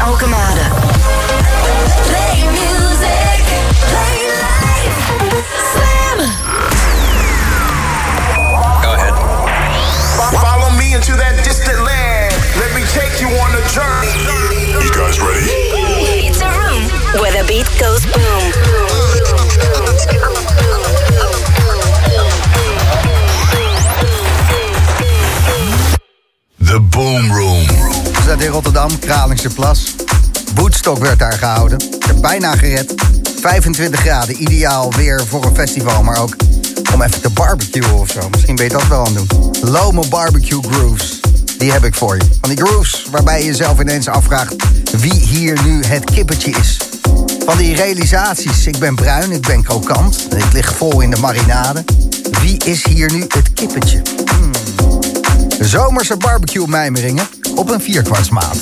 Alkemade. Play music. Play life. Slam. Go ahead. Follow me into that distant land. Let me take you on a journey. You guys ready? It's a room where the beat goes boom. The Boom Room. We zaten in Rotterdam, Kralingse Plas. Woodstock werd daar gehouden. Heb bijna gered. 25 graden, ideaal weer voor een festival, maar ook om even te barbecuen of zo. Misschien ben je dat wel aan het doen. Lome Barbecue Grooves, die heb ik voor je. Van die grooves waarbij je jezelf ineens afvraagt wie hier nu het kippetje is. Van die realisaties, ik ben bruin, ik ben krokant, ik lig vol in de marinade. Wie is hier nu het kippetje? Hmm. Zomerse barbecue mijmeringen op een vierkwartsmaat.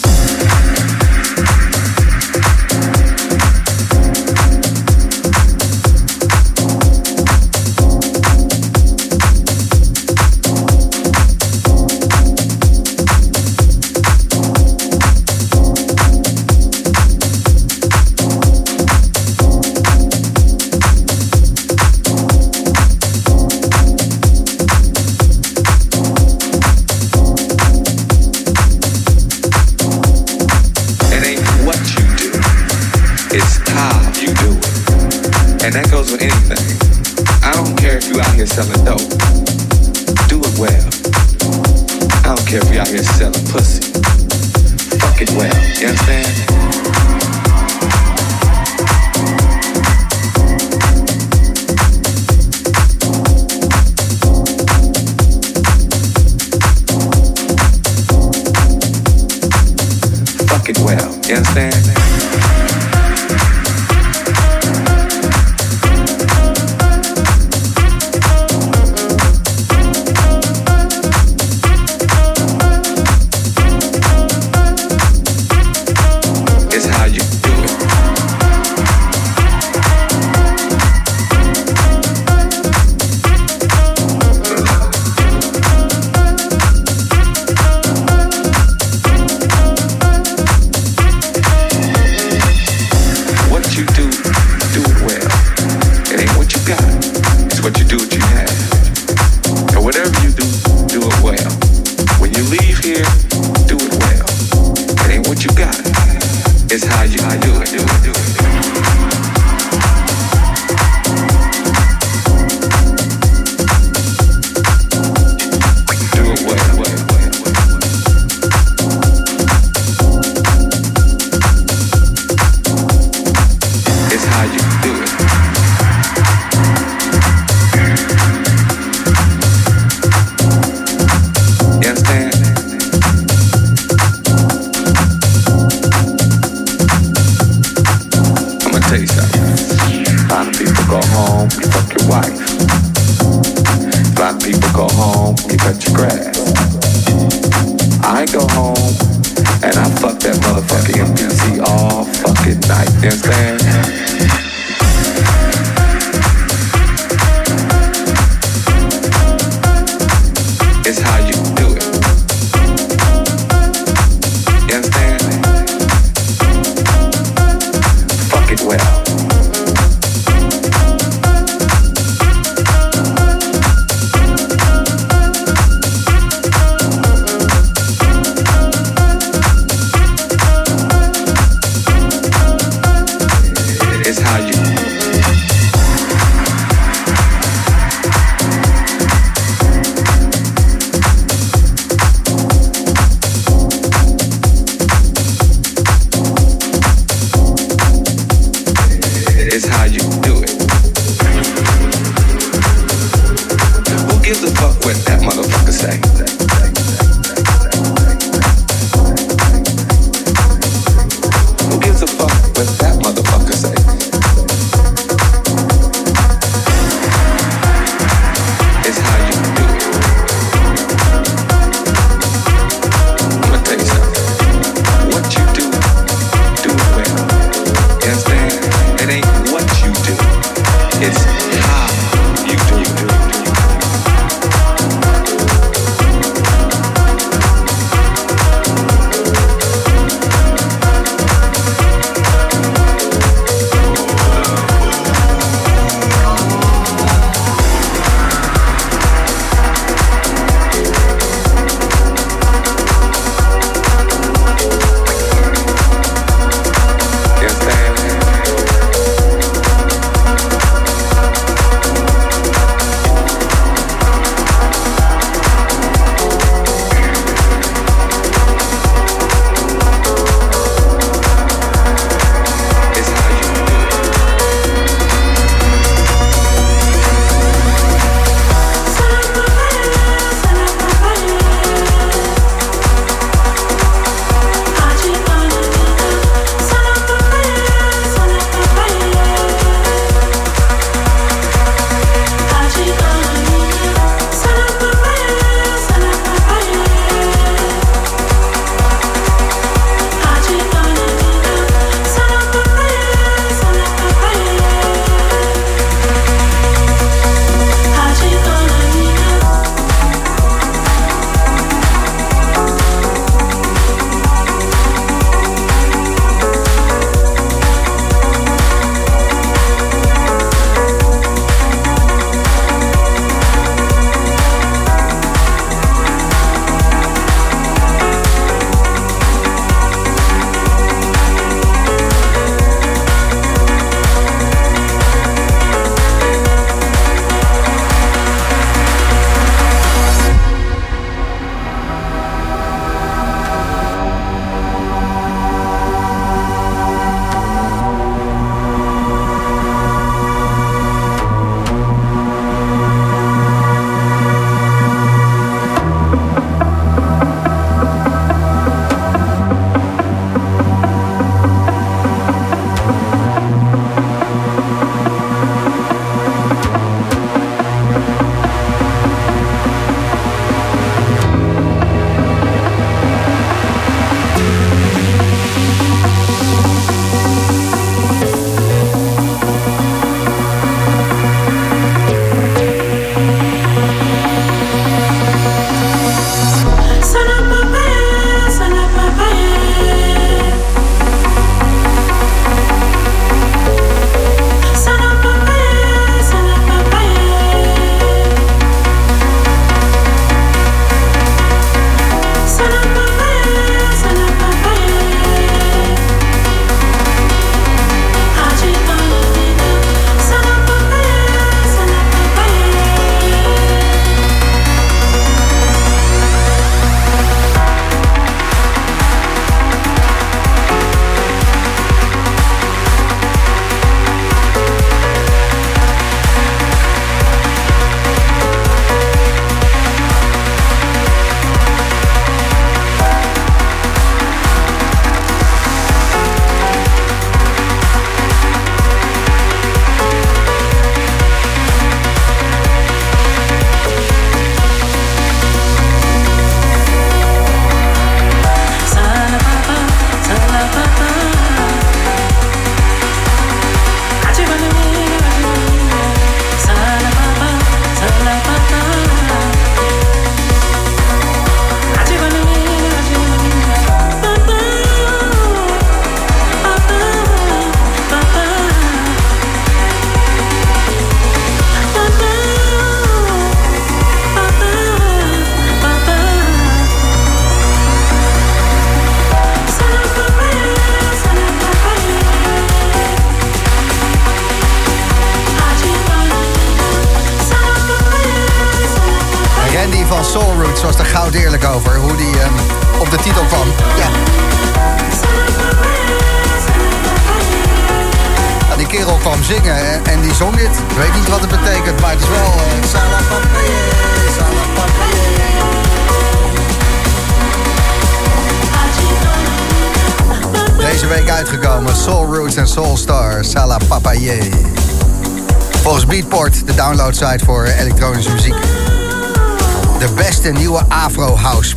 House.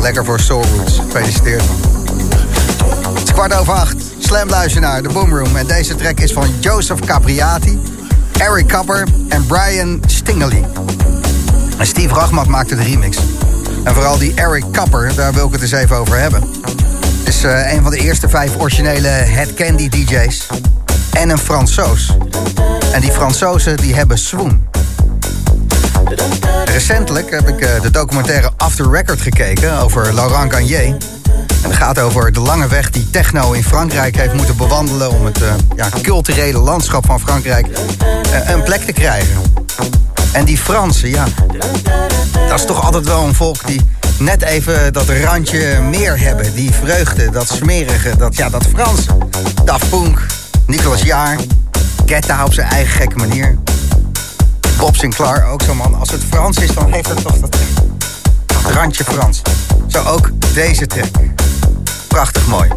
Lekker voor Soul Roots. Gefeliciteerd. Het is kwart over acht. Slam naar de Boomroom. En deze track is van Joseph Capriati, Eric Kapper en Brian Stingley. En Steve Rachmat maakte de remix. En vooral die Eric Kapper, daar wil ik het eens even over hebben. Is uh, een van de eerste vijf originele Head Candy DJ's. En een Fransoos. En die Fransozen die hebben swoon. Recentelijk heb ik uh, de documentaire After Record gekeken over Laurent Garnier. En het gaat over de lange weg die techno in Frankrijk heeft moeten bewandelen... om het uh, ja, culturele landschap van Frankrijk uh, een plek te krijgen. En die Fransen, ja, dat is toch altijd wel een volk die net even dat randje meer hebben. Die vreugde, dat smerige, dat, ja, dat Frans. Daft Punk, Nicolas Jaar, Ketta op zijn eigen gekke manier. Bob Sinclair, ook zo man. Als het Frans is, dan heeft het toch dat randje Frans. Zo ook deze track. Prachtig mooi.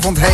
Propellers door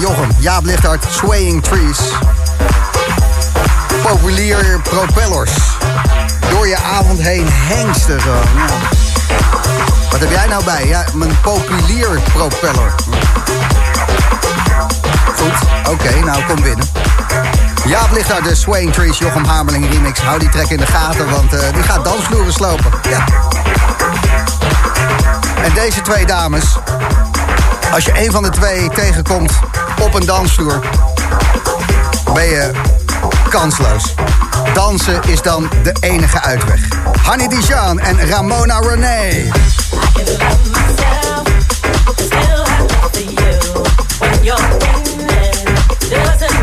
Jochem. Jaap Lichthart, Swaying Trees. Populier propellers. Door je avond heen hengsten. Wat heb jij nou bij? Ja, mijn populier propeller. Goed, oké, nou kom binnen. Jaap ligt de Swaying Trees, Jochem Hameling remix. Hou die track in de gaten, want uh, die gaat dansvloeren slopen. Ja. En deze twee dames, als je een van de twee tegenkomt op een dansvloer, ben je kansloos. Dansen is dan de enige uitweg. Hanny Dijon en Ramona Renee. Doesn't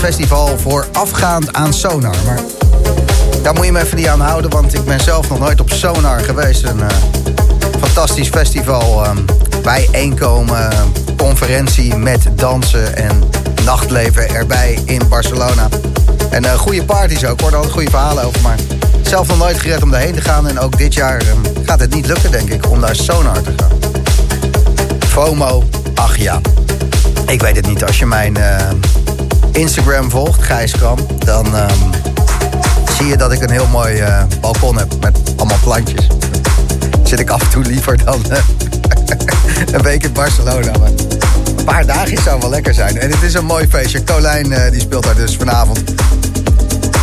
festival voorafgaand aan Sonar. Maar daar moet je me even niet aan houden, want ik ben zelf nog nooit op Sonar geweest. Een eh, fantastisch festival. eh, bijeenkomen, conferentie met dansen en nachtleven erbij in Barcelona. En eh, goede parties ook, hoor. altijd goede verhalen over. Maar zelf nog nooit gered om daarheen te gaan. En ook dit jaar eh, gaat het niet lukken, denk ik, om naar Sonar te gaan. FOMO, ach ja. Ik weet het niet. Als je mijn eh, Instagram volgt, Gijskram, dan ehm, zie je dat ik een heel mooi eh, balkon heb met allemaal plantjes. Zit ik af en toe liever dan eh, een week in Barcelona. Maar een paar dagen zou wel lekker zijn. En het is een mooi feestje. Colijn eh, die speelt daar dus vanavond.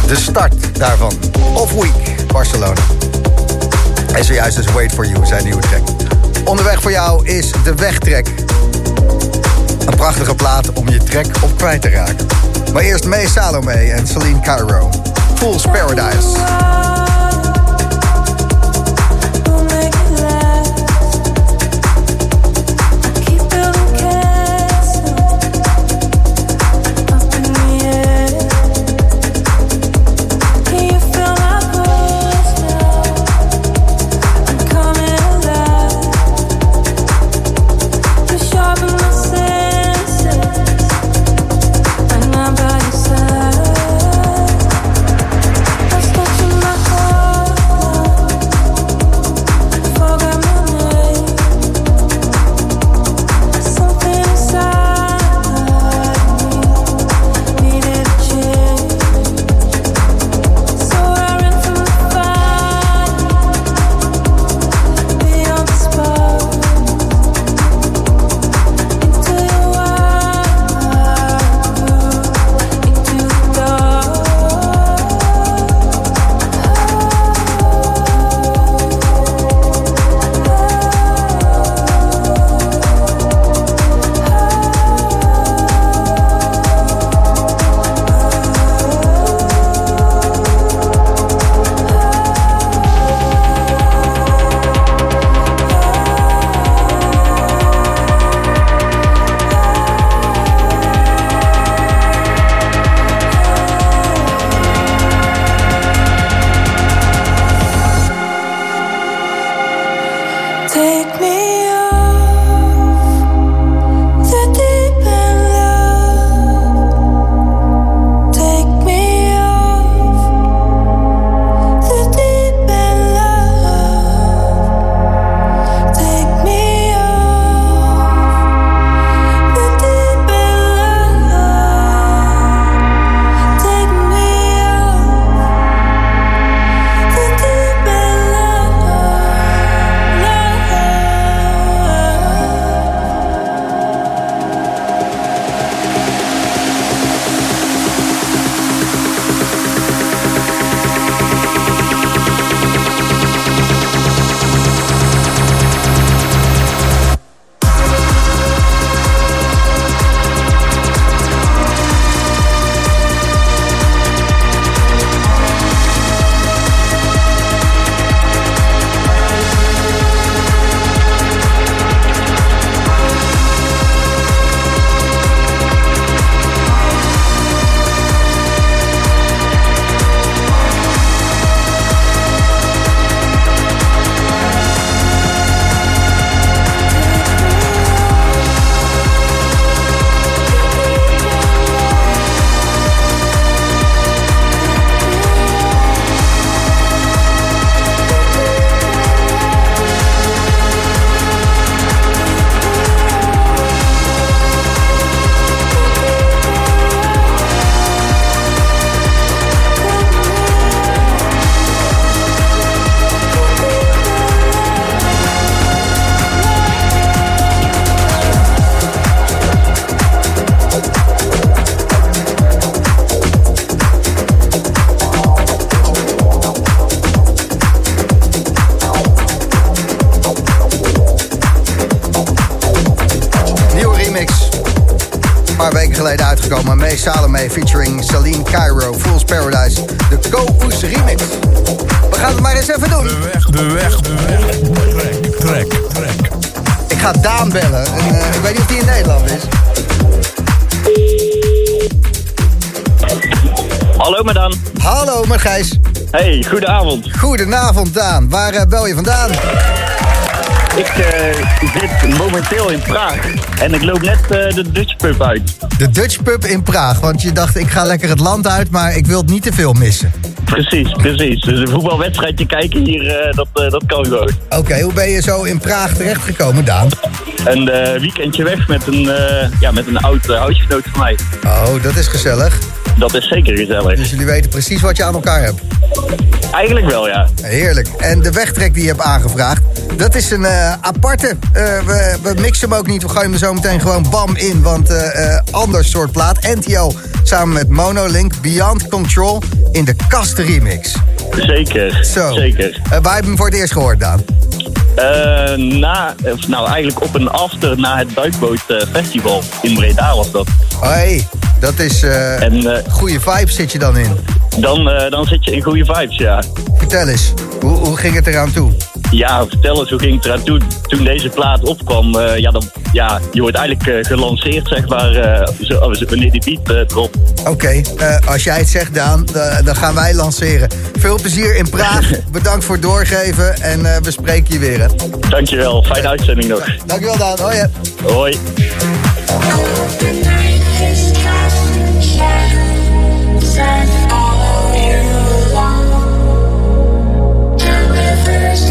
De start daarvan. Off Week, Barcelona. En zojuist dus Wait For You, zijn nieuwe track. Onderweg voor jou is de wegtrek. Een prachtige plaat om je trek op kwijt te raken. Maar eerst May Salome en Celine Cairo. Fool's Paradise. Goedenavond. Daan. Waar eh, bel je vandaan? Ik eh, zit momenteel in Praag en ik loop net eh, de Dutch pub uit. De Dutch Pub in Praag. Want je dacht, ik ga lekker het land uit, maar ik wil het niet te veel missen. Precies, precies. Dus een voetbalwedstrijdje kijken hier, dat, dat kan gewoon. Oké, hoe ben je zo in Praag terechtgekomen, Daan? Een weekendje weg met een, ja, met een oud huisgenoot van mij. Oh, dat is gezellig. Dat is zeker gezellig. Dus jullie weten precies wat je aan elkaar hebt. Eigenlijk wel, ja. Heerlijk. En de wegtrek die je hebt aangevraagd, dat is een eh, aparte. Eh, we, we mixen hem ook niet, we gooien hem er zo meteen gewoon bam in. Want eh, ander soort plaat. NTO samen met Monolink, Beyond Control in de Kast remix. Zeker, Zo. zeker. Eh, waar heb je hem voor het eerst gehoord, Daan? Na, nou eigenlijk op een after na het Duikboot Festival in Breda was dat. Hoi, dat is eh En eh, goede vibes zit je dan in. dan, eh, dan zit je in goede vibes, ja. Vertel eens, hoe, hoe ging het eraan toe? Ja, vertel eens, hoe ging het eraan toe toen deze plaat opkwam? ja, dan, ja, je wordt eigenlijk gelanceerd, zeg maar, zo, oh, zo- wanneer die beat dropt. Oké, als jij het zegt, Daan, da- dan gaan wij lanceren. Veel plezier in Praag. Bedankt voor het doorgeven en we spreken je weer. Hè. Dankjewel, fijne uitzending nog. Dankjewel, Daan. Hoi. hè. Hoi. All of you. To The river's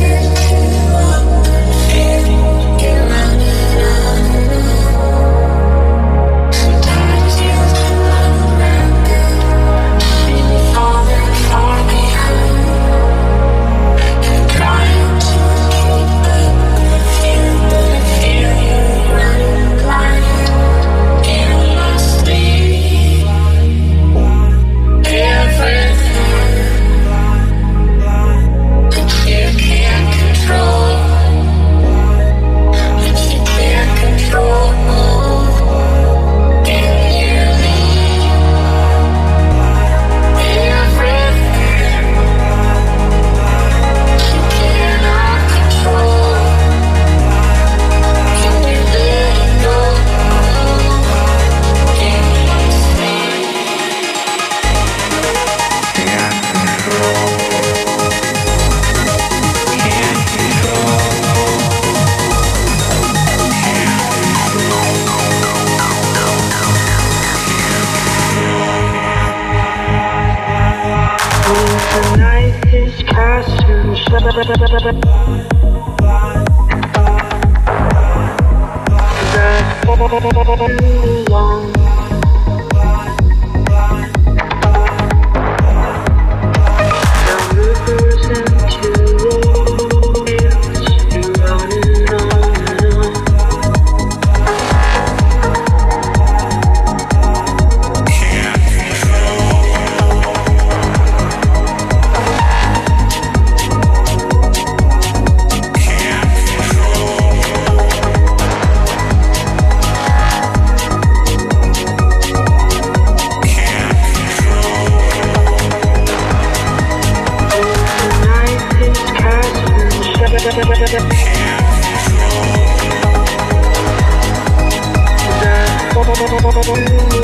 The young casting Oh,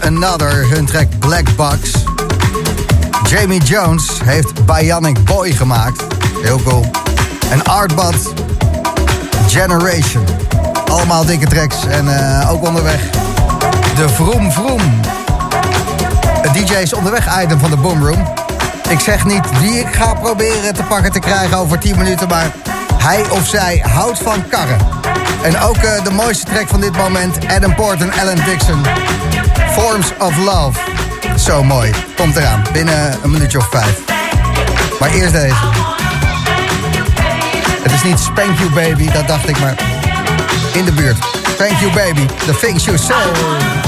Another, hun track Black Box. Jamie Jones heeft Bionic Boy gemaakt. Heel cool. En Artbot Generation. Allemaal dikke tracks en eh, ook onderweg. De Vroom Vroom. Het DJ is onderweg item van de Boom Room. Ik zeg niet wie ik ga proberen te pakken te krijgen over 10 minuten, maar hij of zij houdt van karren. En ook eh, de mooiste track van dit moment, Adam Port en Alan Dixon. Forms of Love. Zo mooi. Komt eraan, binnen een minuutje of vijf. Maar eerst deze. Het is niet Spank You Baby, dat dacht ik, maar in de buurt. Spank You Baby, The Things You Say.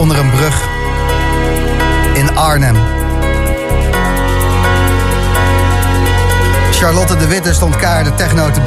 Onder een brug in Arnhem. Charlotte de Witte stond kaart de techno te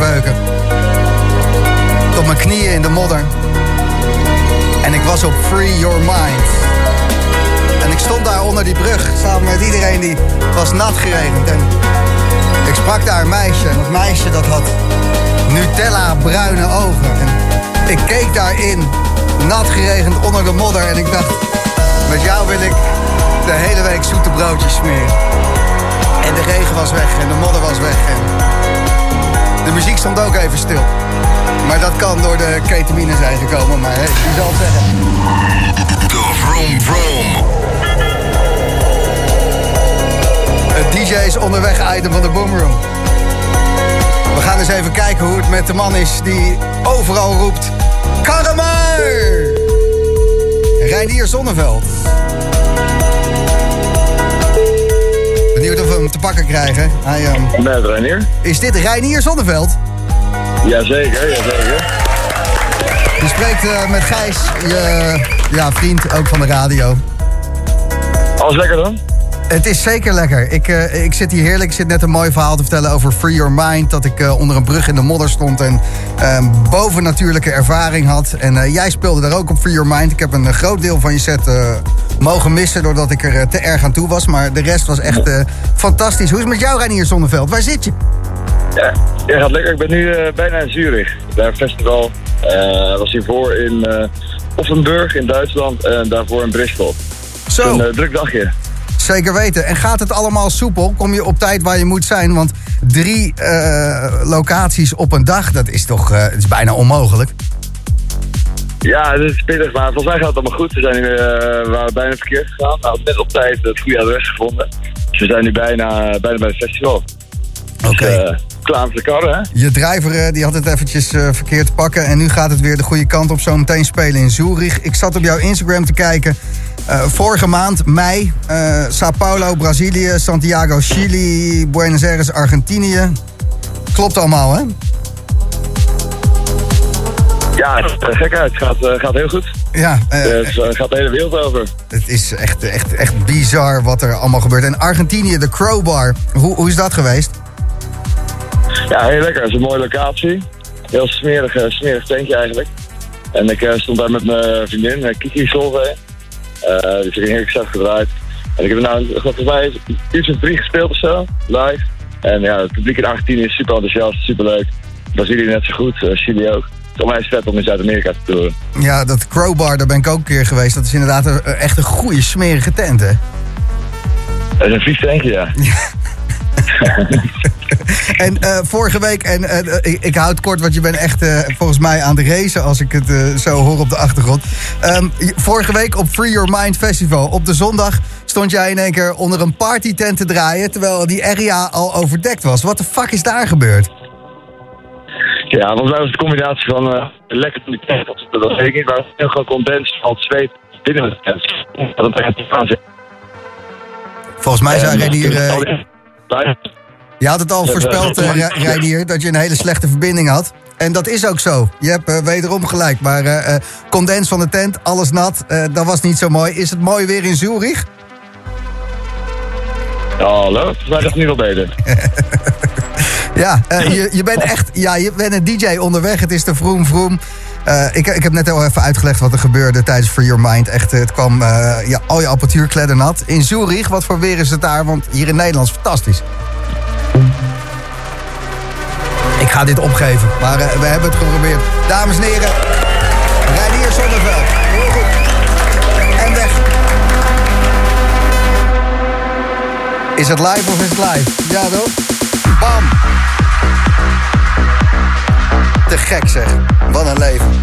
Zal het zeggen? De Vroom Vroom. Het DJ's onderweg item van de Boomroom. We gaan eens even kijken hoe het met de man is die overal roept... Karma! Reinier Zonneveld. Benieuwd of we hem te pakken krijgen. Hij, ehm, Met Reinier. is dit Reinier Zonneveld? Jazeker, jazeker. Je spreekt eh, met Gijs, je ja, vriend ook van de radio. Alles lekker dan? Het is zeker lekker. Ik, eh, ik zit hier heerlijk. Ik zit net een mooi verhaal te vertellen over Free Your Mind. Dat ik eh, onder een brug in de modder stond en uh, bovennatuurlijke ervaring had. En jij speelde daar ook op Free Your Mind. Ik heb een groot deel van je set mogen missen doordat ik er te erg aan toe was. Maar de rest was echt fantastisch. Hoe is het met jou, Reinier Zonneveld? Waar zit je? Ja, ja, gaat lekker. Ik ben nu bijna in Zurich. Daar een festival. Eh was hiervoor in eh Offenburg in Duitsland en daarvoor in Bristol. Zo. Een eh, druk dagje. Zeker weten. En gaat het allemaal soepel? Kom je op tijd waar je moet zijn? Want drie locaties op een dag, dat is toch het is bijna onmogelijk. Ja, het is pittig, maar volgens mij gaat het allemaal goed. We, zijn nu, eh, we waren bijna verkeerd gegaan. We hadden net op tijd het goede adres gevonden. Dus we zijn nu bijna, bijna bij het festival. Oké. Dus, klaar voor de karren, hè? Je driver eh, die had het eventjes eh, verkeerd pakken. En nu gaat het weer de goede kant op. Zo meteen spelen in Zurich. Ik zat op jouw Instagram te kijken. Eh, vorige maand, mei. Sao Paulo, Brazilië. Santiago, Chili. Buenos Aires, Argentinië. Klopt allemaal, hè? Ja, het uit. Het gaat, gaat heel goed. Ja, Dus het gaat de hele wereld over. het is echt, echt, echt bizar wat er allemaal gebeurt. En Argentinië, de Crowbar. Hoe, hoe is dat geweest? Ja, heel lekker. Het is een mooie locatie. Heel smerig, eh, smerig tentje eigenlijk. En ik eh, stond daar met mijn vriendin, eh, Kiki Solvay. Eh dus ik heb een heerlijk set gedraaid. En ik heb er nou, volgens mij, uurtje of drie gespeeld of zo, live. En ja, het publiek in Argentinië is super enthousiast, super leuk. Brazilië net zo goed, eh, Chili ook. Het is onwijs vet om in Zuid-Amerika te toeren. Ja, dat Crowbar, daar ben ik ook een keer geweest. Dat is inderdaad een, echt een goede smerige tent, hè? Dat is een vies tentje, ja. En eh, vorige week, en eh, ik, ik houd het kort, want je bent echt eh, volgens mij aan de race als ik het zo hoor op de achtergrond. Ehm, vorige week op Free Your Mind Festival, op de zondag stond jij in één keer onder een partytent te draaien, terwijl die area al overdekt was. Wat de fuck is daar gebeurd? Ja, volgens mij was het een combinatie van lekker van die tent. Dat weet ik niet, maar heel gewoon condens van zweet binnen de tent. Dat het echt aan. Volgens mij zei En, Reinier, al je had het al Ja, voorspeld, Re- Reinier, dat je een hele slechte verbinding had. En dat is ook zo. Je hebt eh, wederom gelijk. Maar eh, condens van de tent, alles nat, dat was niet zo mooi. Is het mooi weer in Zurich? Hallo, volgens mij gaat het nu wel beter. Ja, je, je bent echt ja, je bent een DJ onderweg. Het is de vroom vroom. Eh, ik, ik heb net al even uitgelegd wat er gebeurde tijdens Free Your Mind. Echt, eh, het kwam ja, al je apparatuur kleddernat. In Zurich, wat voor weer is het daar? Want hier in Nederland is fantastisch. Ik ga dit opgeven, maar we hebben het geprobeerd. Dames en heren, Reinier Zonneveld. Heel goed. En weg. Is het live of is het live? Ja, toch? Bam. Te gek zeg. Wat een leven.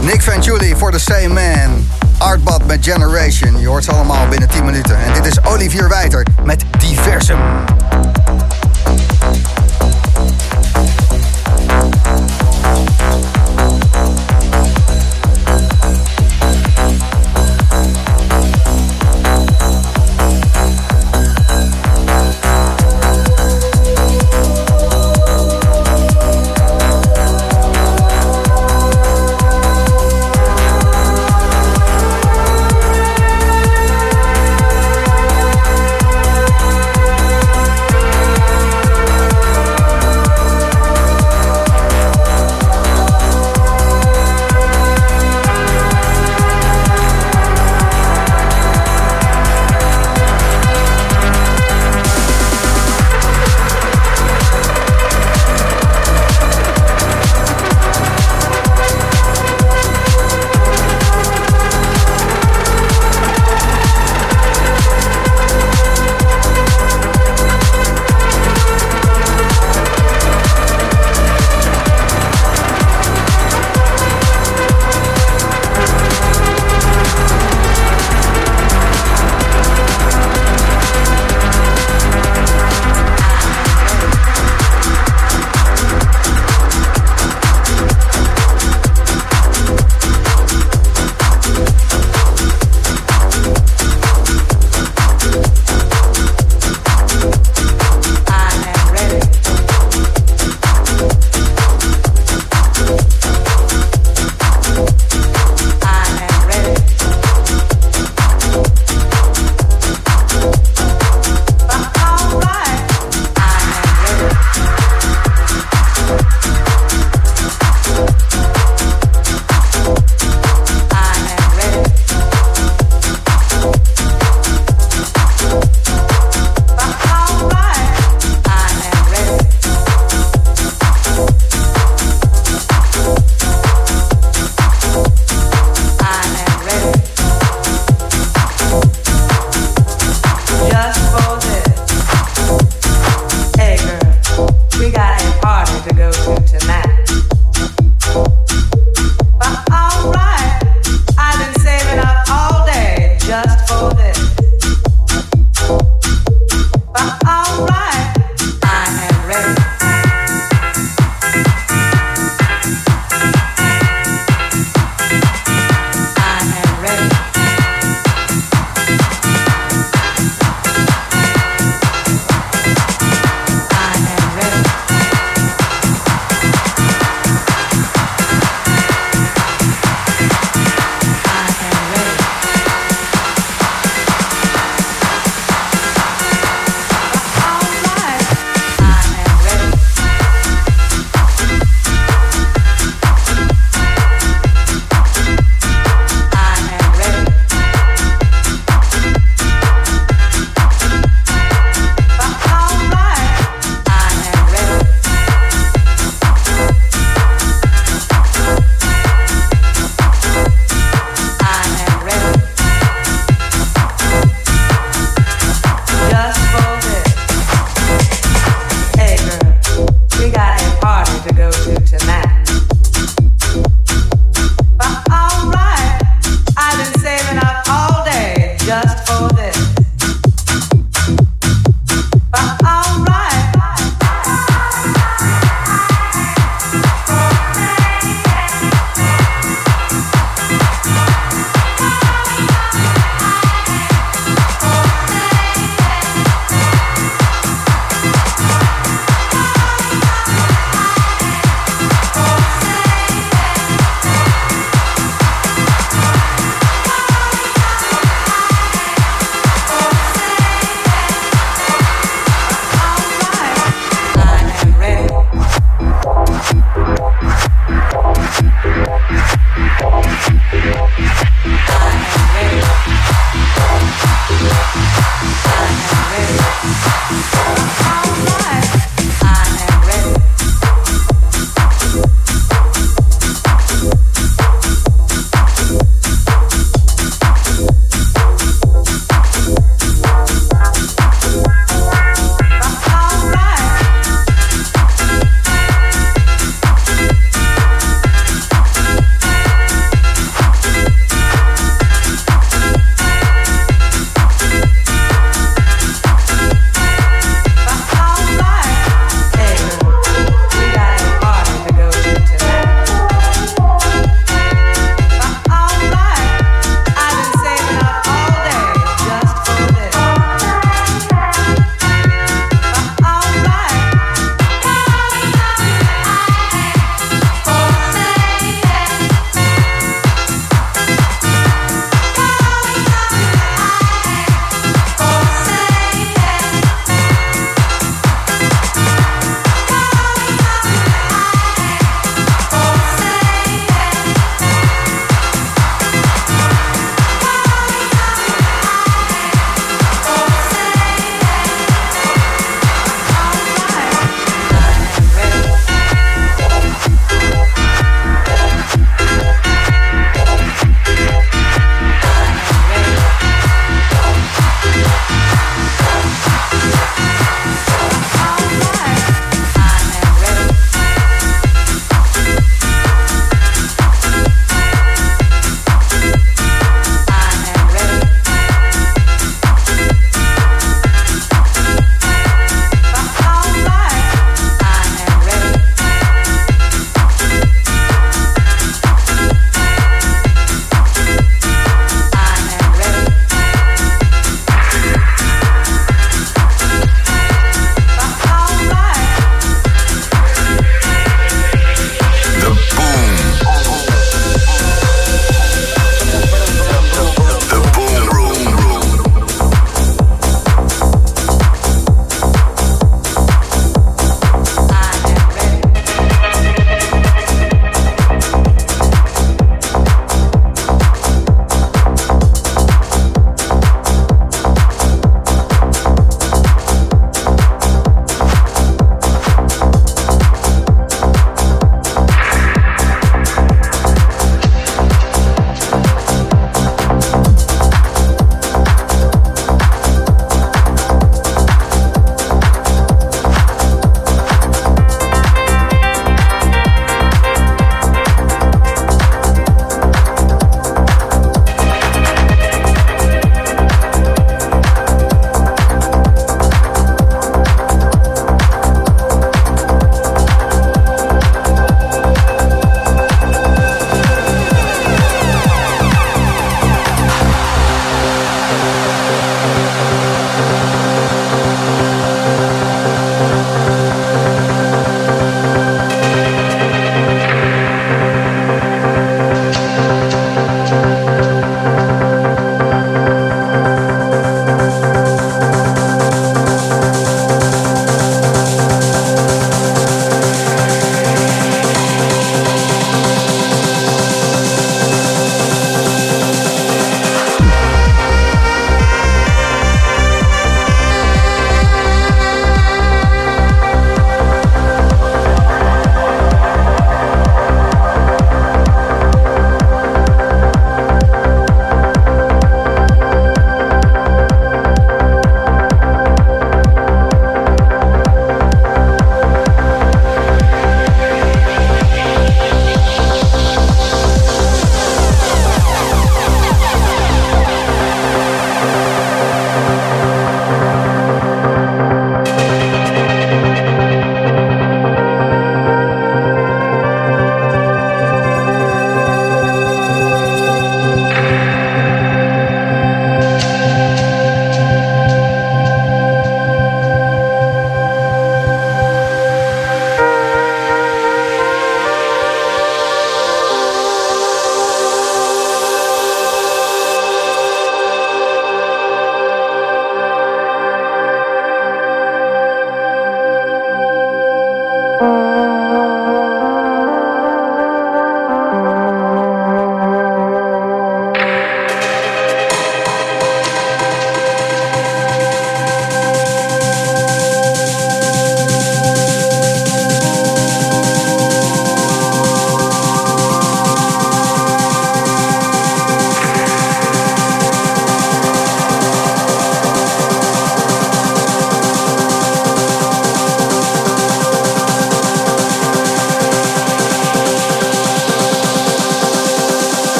Nick Venturi voor The Same Man. Artbot met Generation. Je hoort ze allemaal binnen 10 minuten. En dit is Olivier Wijter met Diversum.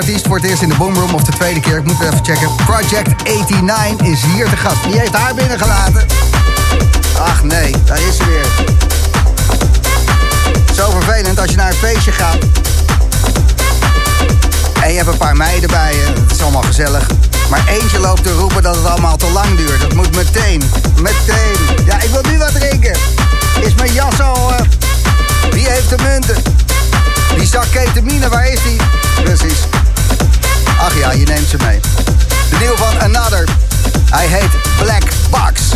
Artiest het eerst in de Boomroom. Of de tweede keer, ik moet even checken. Project 89 is hier te gast. Wie heeft haar binnengelaten? Ach nee, daar is ze weer. Zo vervelend als je naar een feestje gaat. En je hebt een paar meiden bij je. Het is allemaal gezellig. Maar eentje loopt te roepen dat het allemaal te lang duurt. Dat moet meteen. Meteen. Ja, ik wil nu wat drinken. Is mijn jas al... eh, Wie heeft de munten? Die zak ketamine, waar is die? Precies. Ja, je neemt ze mee. De nieuw van Another. Hij heet Black Box.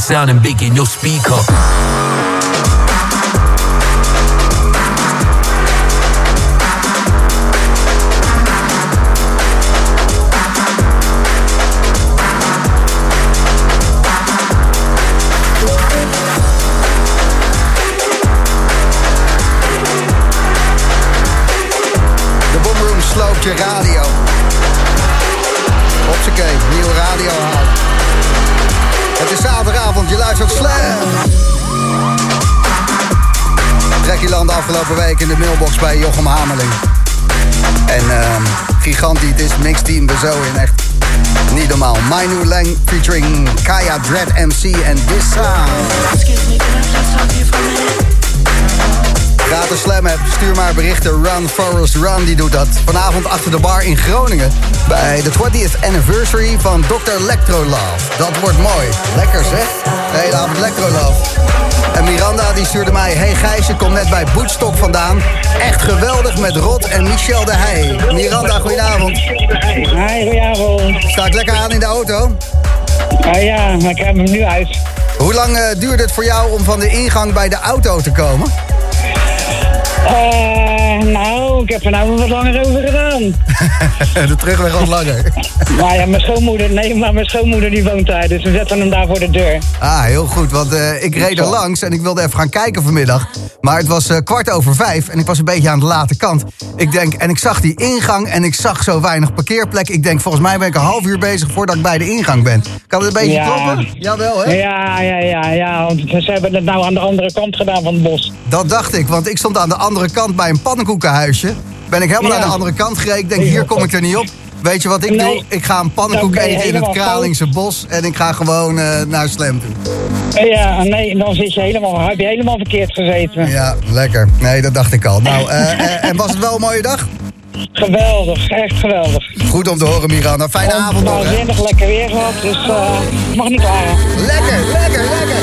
Sounding big in your speaker. Sloopt je radio. Hopsakee, nieuwe radio halen. Het is zaterdagavond, je luistert Slam. De afgelopen week in de mailbox bij Jochem Hameling. En ehm gigant die het is, mixteam er zo in, echt niet normaal. My New Lang featuring Kaya Dread MC en This Sound. Gratis Slam app, stuur maar berichten. Run Forest Run, die doet dat. Vanavond achter de bar in Groningen. Bij de 20th anniversary van Dr. Electro Love. Dat wordt mooi. Lekker zeg. De hele avond Electro Love. En Miranda die stuurde mij... Hey Gijsje, kom net bij Boetstok vandaan. Echt geweldig met Rod en Michel de Heij. Miranda, goedenavond. Hi, goedenavond. Sta ik lekker aan in de auto? Ah ja, maar ik heb hem nu uit. Hoe lang eh, duurde het voor jou om van de ingang bij de auto te komen? Eh, nou, ik heb er nou wat langer over gedaan. de terugweg wat langer. Maar ja, mijn schoonmoeder, nee, maar mijn schoonmoeder die woont daar, dus we zetten hem daar voor de deur. Ah, heel goed. Want eh, ik reed er langs en ik wilde even gaan kijken vanmiddag. Maar het was eh, kwart over vijf en ik was een beetje aan de late kant. Ik denk, en ik zag die ingang en ik zag zo weinig parkeerplek. Ik denk, volgens mij ben ik een half uur bezig voordat ik bij de ingang ben. Kan het een beetje Ja. kloppen? Jawel, hè? Ja, ja, ja, ja, want ze hebben het nou aan de andere kant gedaan van het bos. Dat dacht ik, want ik stond aan de andere kant bij een pannenkoekenhuisje. Ben ik helemaal Ja. naar de andere kant gereden. Ik denk, hier kom ik er niet op. Weet je wat ik Nee. doe? Ik ga een pannenkoek eten in het Kralingse bos. En ik ga gewoon eh, naar Slam toe. Ja, nee, dan zit je helemaal, heb je helemaal verkeerd gezeten. Ja, lekker. Nee, dat dacht ik al. Nou, eh, eh, en was het wel een mooie dag? Geweldig, echt geweldig. Goed om te horen, Miranda. Fijne avond nog? Waanzinnig lekker weer gehad, dus ik mag niet klagen. Lekker, lekker, lekker.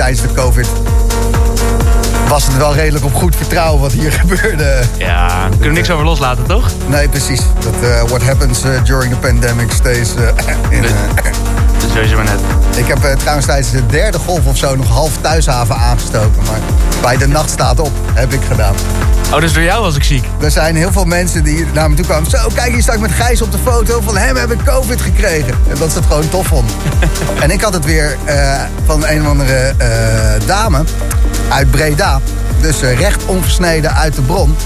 Tijdens de COVID was het wel redelijk op goed vertrouwen wat hier gebeurde. Ja, daar kunnen we niks over loslaten, toch? Nee, precies. Dat eh, what happens eh, during the pandemic stays eh, in... Dus sowieso maar net. Ik heb trouwens tijdens de derde golf of zo nog half thuishaven aangestoken. Maar bij de nacht staat op, heb ik gedaan. Oh, dus door jou was ik ziek? Er zijn heel veel mensen die naar me toe kwamen. Zo, kijk, hier sta ik met Gijs op de foto. Van hem heb ik COVID gekregen. En dat ze het gewoon tof vonden. en ik had het weer eh, van een of andere eh, dame uit Breda. Dus eh, recht onversneden uit de bron.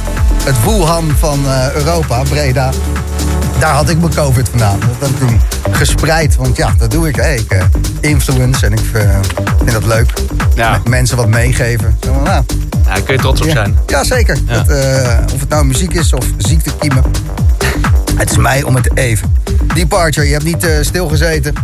Het Wuhan van Europa, Breda. Daar had ik mijn COVID vandaan. Dat heb ik toen gespreid. Want ja, dat doe ik. Hè. Ik influence en ik vind dat leuk. Ja. Mensen wat meegeven. Zo, nou, Ja, daar kun je trots op zijn. Ja, zeker. Ja. Dat, eh, of het nou muziek is of ziektekiemen. Het is mij om het even. Departure, je hebt niet eh, stilgezeten.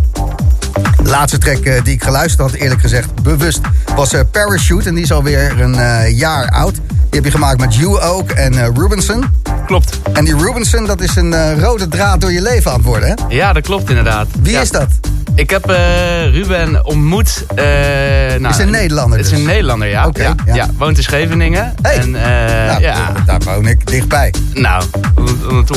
De laatste track eh, die ik geluisterd had, eerlijk gezegd, bewust, was Parachute. En die is alweer een jaar oud. Die heb je gemaakt met Hugh Oak en Rubenson. Klopt. En die Rubenson, dat is een rode draad door je leven aan het worden, hè? Ja, dat klopt inderdaad. Wie Ja. is dat? Ik heb eh, Ruben ontmoet. eh nou, Is een Nederlander Het is dus? een Nederlander, ja. Ja, ja. ja. Woont in Scheveningen. Hey. En, eh, Nou, ja. Daar woon ik dichtbij. Nou,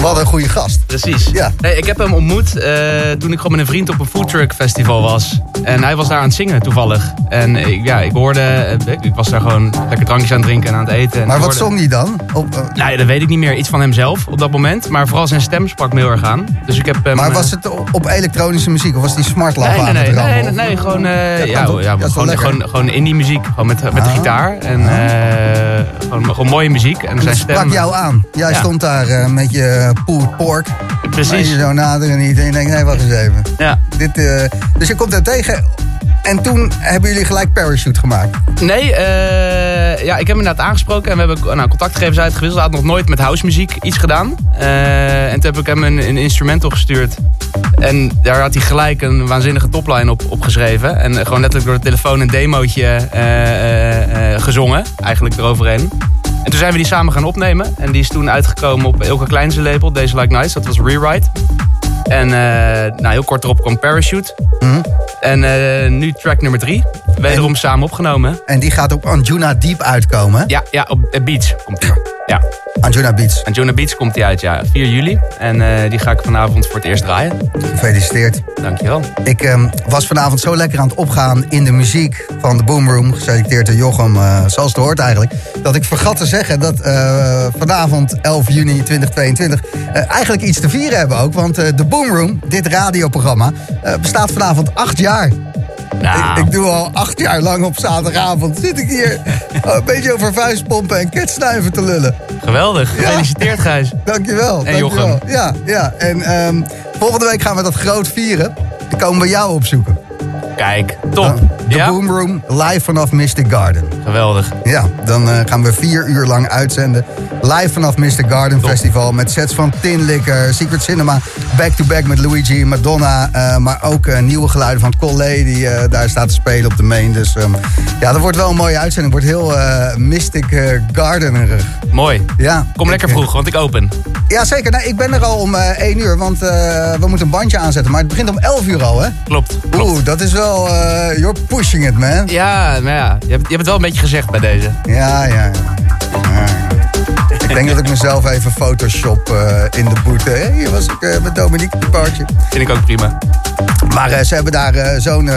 Wat een goede gast. Precies. Ja. Nee, ik heb hem ontmoet eh, toen ik gewoon met een vriend op een foodtruck festival was. En hij was daar aan het zingen toevallig. En ik, ja, ik hoorde, eh, ik was daar gewoon lekker drankjes aan het drinken en aan het eten. En Maar wat hoorde- zong die dan? Op, eh, Nou ja, dat weet ik niet meer. Iets van hemzelf op dat moment. Maar vooral zijn stem sprak me heel erg aan. Dus ik heb hem... maar was het op elektronische muziek of was die smartlamp Nee, nee, aan nee, het nee, rammen? nee, nee, gewoon, kan ja, ja, gewoon, gewoon, gewoon indie muziek, gewoon met, met de Ah. gitaar. En eh, gewoon, gewoon mooie muziek. En En zijn stem... sprak jou aan. Jij Ja. stond daar met je pulled pork. Precies. En je zo naderen niet. En je denkt, nee, wacht eens even. Ja. Dit, eh, dus je komt er tegen. En toen hebben jullie gelijk parachute gemaakt. Nee, eh, ja, ik heb hem inderdaad aangesproken en we hebben nou, contactgegevens uitgewisseld. Hij had nog nooit met housemuziek iets gedaan. Eh, en toen heb ik hem een, een instrumental gestuurd. En daar had hij gelijk een waanzinnige topline op, op geschreven. En gewoon letterlijk door de telefoon een demootje gezongen, eigenlijk eroverheen. En toen zijn we die samen gaan opnemen. En die is toen uitgekomen op Ilka Kleinse label, Deze Like Nice. Dat was Rewrite. En eh, nou, heel kort erop kwam Parachute. En eh, nu track nummer drie. Wederom samen opgenomen. En die gaat op Anjuna Deep uitkomen. Ja, ja op eh, Beach komt die. Ja. Anjuna Beach. Anjuna Beach komt die uit, ja. 4 juli. En eh, die ga ik vanavond voor het eerst draaien. Gefeliciteerd. Dankjewel. Ik ehm, was vanavond zo lekker aan het opgaan in de muziek van de Boomroom. Geselecteerd door Jochem, eh, zoals het hoort eigenlijk. Dat ik vergat te zeggen dat eh, vanavond 11 juni 2022 eh, eigenlijk iets te vieren hebben ook. Want de Boomroom, dit radioprogramma, bestaat vanavond acht jaar. Nou, Ik, ik doe al acht jaar lang op zaterdagavond. Zit ik hier oh, een beetje over vuistpompen en ketsnuiven te lullen. geweldig. Gefeliciteerd, Gijs. Dankjewel. En dankjewel. Jochem. Ja, ja. En ehm, volgende week gaan we dat groot vieren. Dan komen we jou opzoeken. Kijk, top. De Ja? Boomroom, live vanaf Mystic Garden. Geweldig. Ja, dan eh, gaan we vier uur lang uitzenden. Live vanaf Mystic Garden Festival. Met sets van Tin Licker, Secret Cinema. Back-to-back met Luigi, Madonna. eh, maar ook eh, nieuwe geluiden van Collé die daar staat te spelen op de main. Dus ehm, ja, dat wordt wel een mooie uitzending. Het wordt heel Mystic Gardenerig. Mooi. Ja, Kom lekker ik, vroeg, want ik open. Ja, zeker. Nee, ik ben er al om 1 uur, want we moeten een bandje aanzetten. Maar het begint om 11 uur al, hè? Klopt. Oeh, dat is wel... eh you're pushing it, man. Ja, maar ja. Je hebt, je hebt het wel een beetje gezegd bij deze. Ja, ja. ja. Ik denk dat ik mezelf even photoshop eh, in de boete. Hé, hier was ik eh, met Dominique de paardje. Vind ik ook prima. Maar eh, ze hebben daar zo'n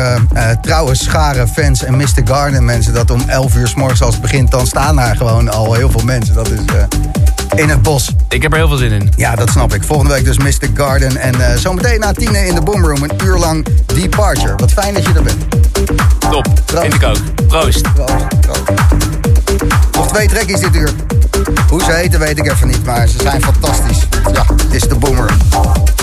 trouwe schare fans en Mr. Garden mensen... dat om 11 uur s morgens als het begint, dan staan daar gewoon al heel veel mensen. Dat is in het bos. Ik heb er heel veel zin in. Ja, dat snap ik. Volgende week dus Mr. Garden. En eh, zometeen na tienen in de Boomroom een uur lang Departure. Wat fijn dat je er bent. Top. Vind ik ook. Proost. Proost, proost. Nog twee trekjes dit uur. Hoe ze heten weet ik even niet, maar ze zijn fantastisch. Ja, het is de Boomroom.